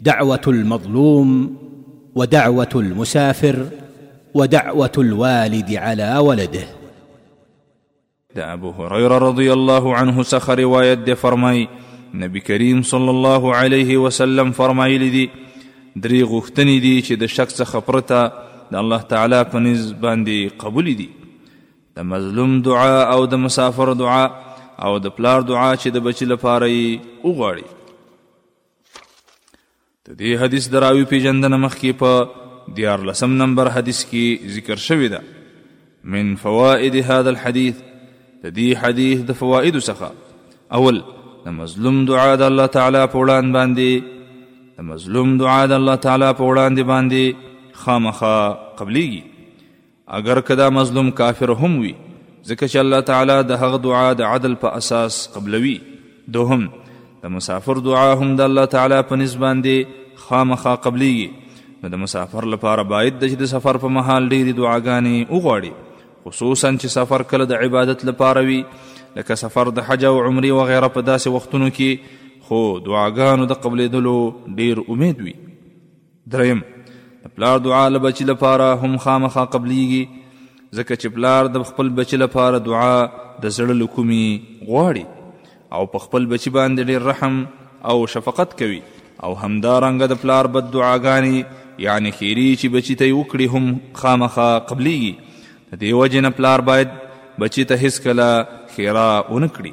دعوة المظلوم ودعوة المسافر ودعوة الوالد على ولده. د ابو هريره رضي الله عنه څخه روايت دی فرمای نبی کریم صلی الله علیه وسلم فرمایلی دی درې غوښتنې دي چې د شک څخه پرته د الله تعالی په نس باندې قبول دي د مظلوم دعا او د مسافر دعا او د پلار دعا چې د بچی لپاره یې وغواړي د دې حدیث دراوی پیجندنه مخکې په دیار لسم نمبر حدیث کې ذکر شوی ده من فوائد هذا الحديث د دې حدیث د فوائد څخه اول د مظلوم دعا د الله تعالی په وړاندې باندې د مظلوم دعا د الله تعالی په وړاندې باندې خامخا قبليږي اګر که دا مظلوم کافر هم وي ځکه چې الله تعالی د هغه دعا د عدل په اساس قبلوي دوهم د مسافر دعا هم د الله تعالی په نسبت باندې خامخا قبليږي نو د مسافر لپاره باید د د سفر په مهال ډېری دعاګانې وغواړي خصوصا چې سفر کله د عبادت لپاره وي لکه سفر د حج او عمرې و غیره په داسې وختونو کې خو دعاګانو د قبلېدلو ډېر امید وي دریم د پلار دعا له بچی لپاره هم خامخا قبلیږي ځکه چې پلار د خپل بچی لپاره دعا د زړه له کومي غواړي او په خپل بچی باندې ډیر رحم او شفقت کوي او همدا رنګه د پلار بد دعاګانې یعنی خیری چې بچی ته وکړي هم خامخا قبلیږي د دې وجه نه پلار باید بچی ته هیڅ کله خیرا ونکړي